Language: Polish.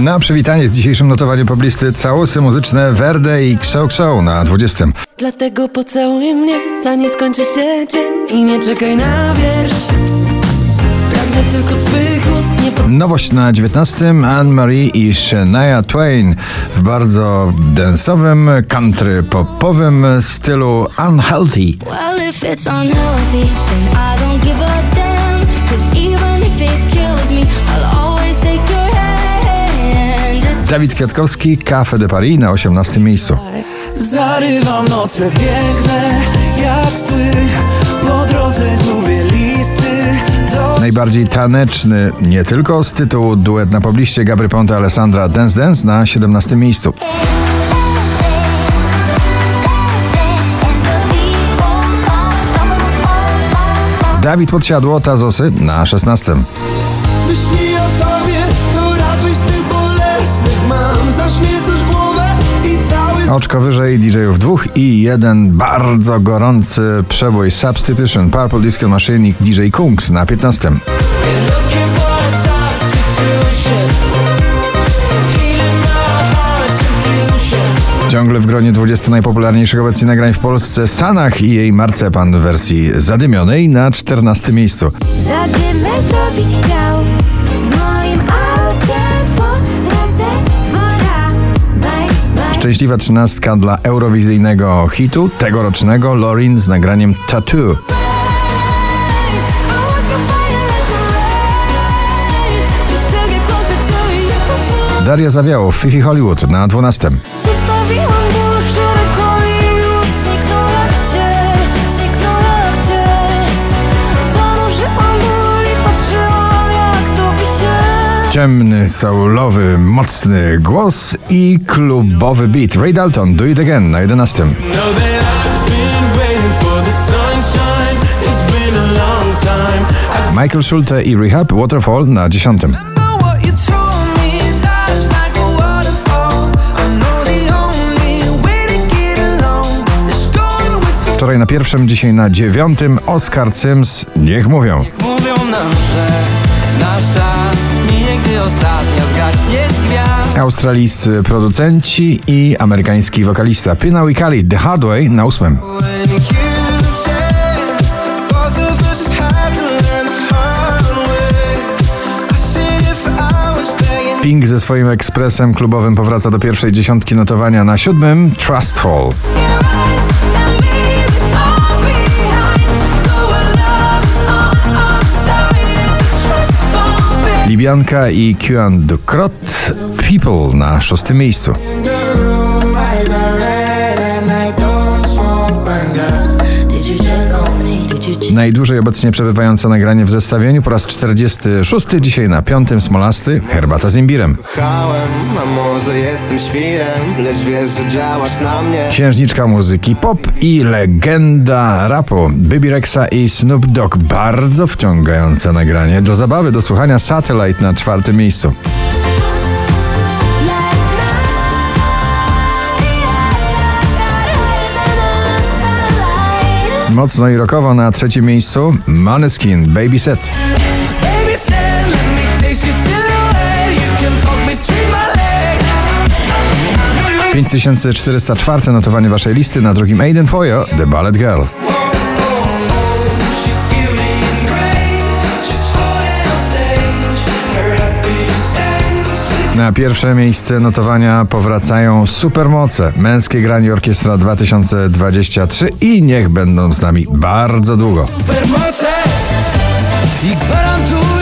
Na przywitanie z dzisiejszym notowaniem poblisty całusy muzyczne Verde i XOXO na 20. Dlatego pocałuj mnie, zanim skończy się dzień I nie czekaj na wiersz Pragnę tylko twych ust, nie. Nowość na 19. Anne-Marie i Shania Twain w bardzo densowym, country popowym stylu Unhealthy. Well, if it's unhealthy, then I don't give a damn. Cause even if it kills me, I'll always Dawid Kwiatkowski, Café de Paris na 18. miejscu. Zarywam noce piękne jak Po drodze gubię listy do Najbardziej taneczny, nie tylko z tytułu duet na pobliście Gabry Ponte Alessandra Dance Dance na 17. miejscu. Dawid Podsiadło, Tazosy na 16. myśli o tobie To raczej z tych bolesnych mam Zaśmiecasz głowę i cały Oczko wyżej DJ-ów dwóch i jeden bardzo gorący przebój. Substitution Purple Disco Machine i DJ Kungs na 15. Looking for a substitution. Healing my heart's confusion Ciągle w gronie 20 najpopularniejszych obecnie nagrań w Polsce. Sanach i jej Marcepan w wersji zadymionej na 14 miejscu. Zadymę zrobić chciał Szczęśliwa trzynastka dla eurowizyjnego hitu tegorocznego Lorin z nagraniem Tattoo. Daria Zawiało, Fifi Hollywood na 12. Ciemny, soulowy, mocny głos i klubowy beat. Ray Dalton, Do It Again na 11. Know that I've been waiting for the sunshine It's been a long time I Michael Schulte i Rehab, Waterfall na 10. know what you told me Life's like a waterfall I know the only way to get along Is going with the Wczoraj na pierwszym, dzisiaj na dziewiątym Oscar Sims, niech mówią. Mówią nam, że nasza gdy ostatnia zgaśnie z gwiazd Australijscy producenci i amerykański wokalista Pina Wicali, The Hard Way na ósmym. Pink ze swoim ekspresem klubowym powraca do pierwszej dziesiątki notowania na siódmym Trustfall. Libianka i Q Dukrot People na szóstym miejscu. Najdłużej obecnie przebywające nagranie w zestawieniu po raz 46, dzisiaj na piątym Smolasty, Herbata z imbirem. Kochałem, a może jestem świrem Lecz wiesz, że działasz na mnie Księżniczka muzyki pop i legenda rapu Bibi Rexa i Snoop Dogg. Bardzo wciągające nagranie. Do zabawy, do słuchania Satellite na czwartym miejscu. Mocno i rockowo na trzecim miejscu Maneskin Baby Set. Between my legs 5404 notowanie waszej listy na drugim Aiden Foyo The Ballet Girl. Na pierwsze miejsce notowania powracają supermoce. Męskie granie orkiestra 2023 i niech będą z nami bardzo długo. Supermoce I gwarantuję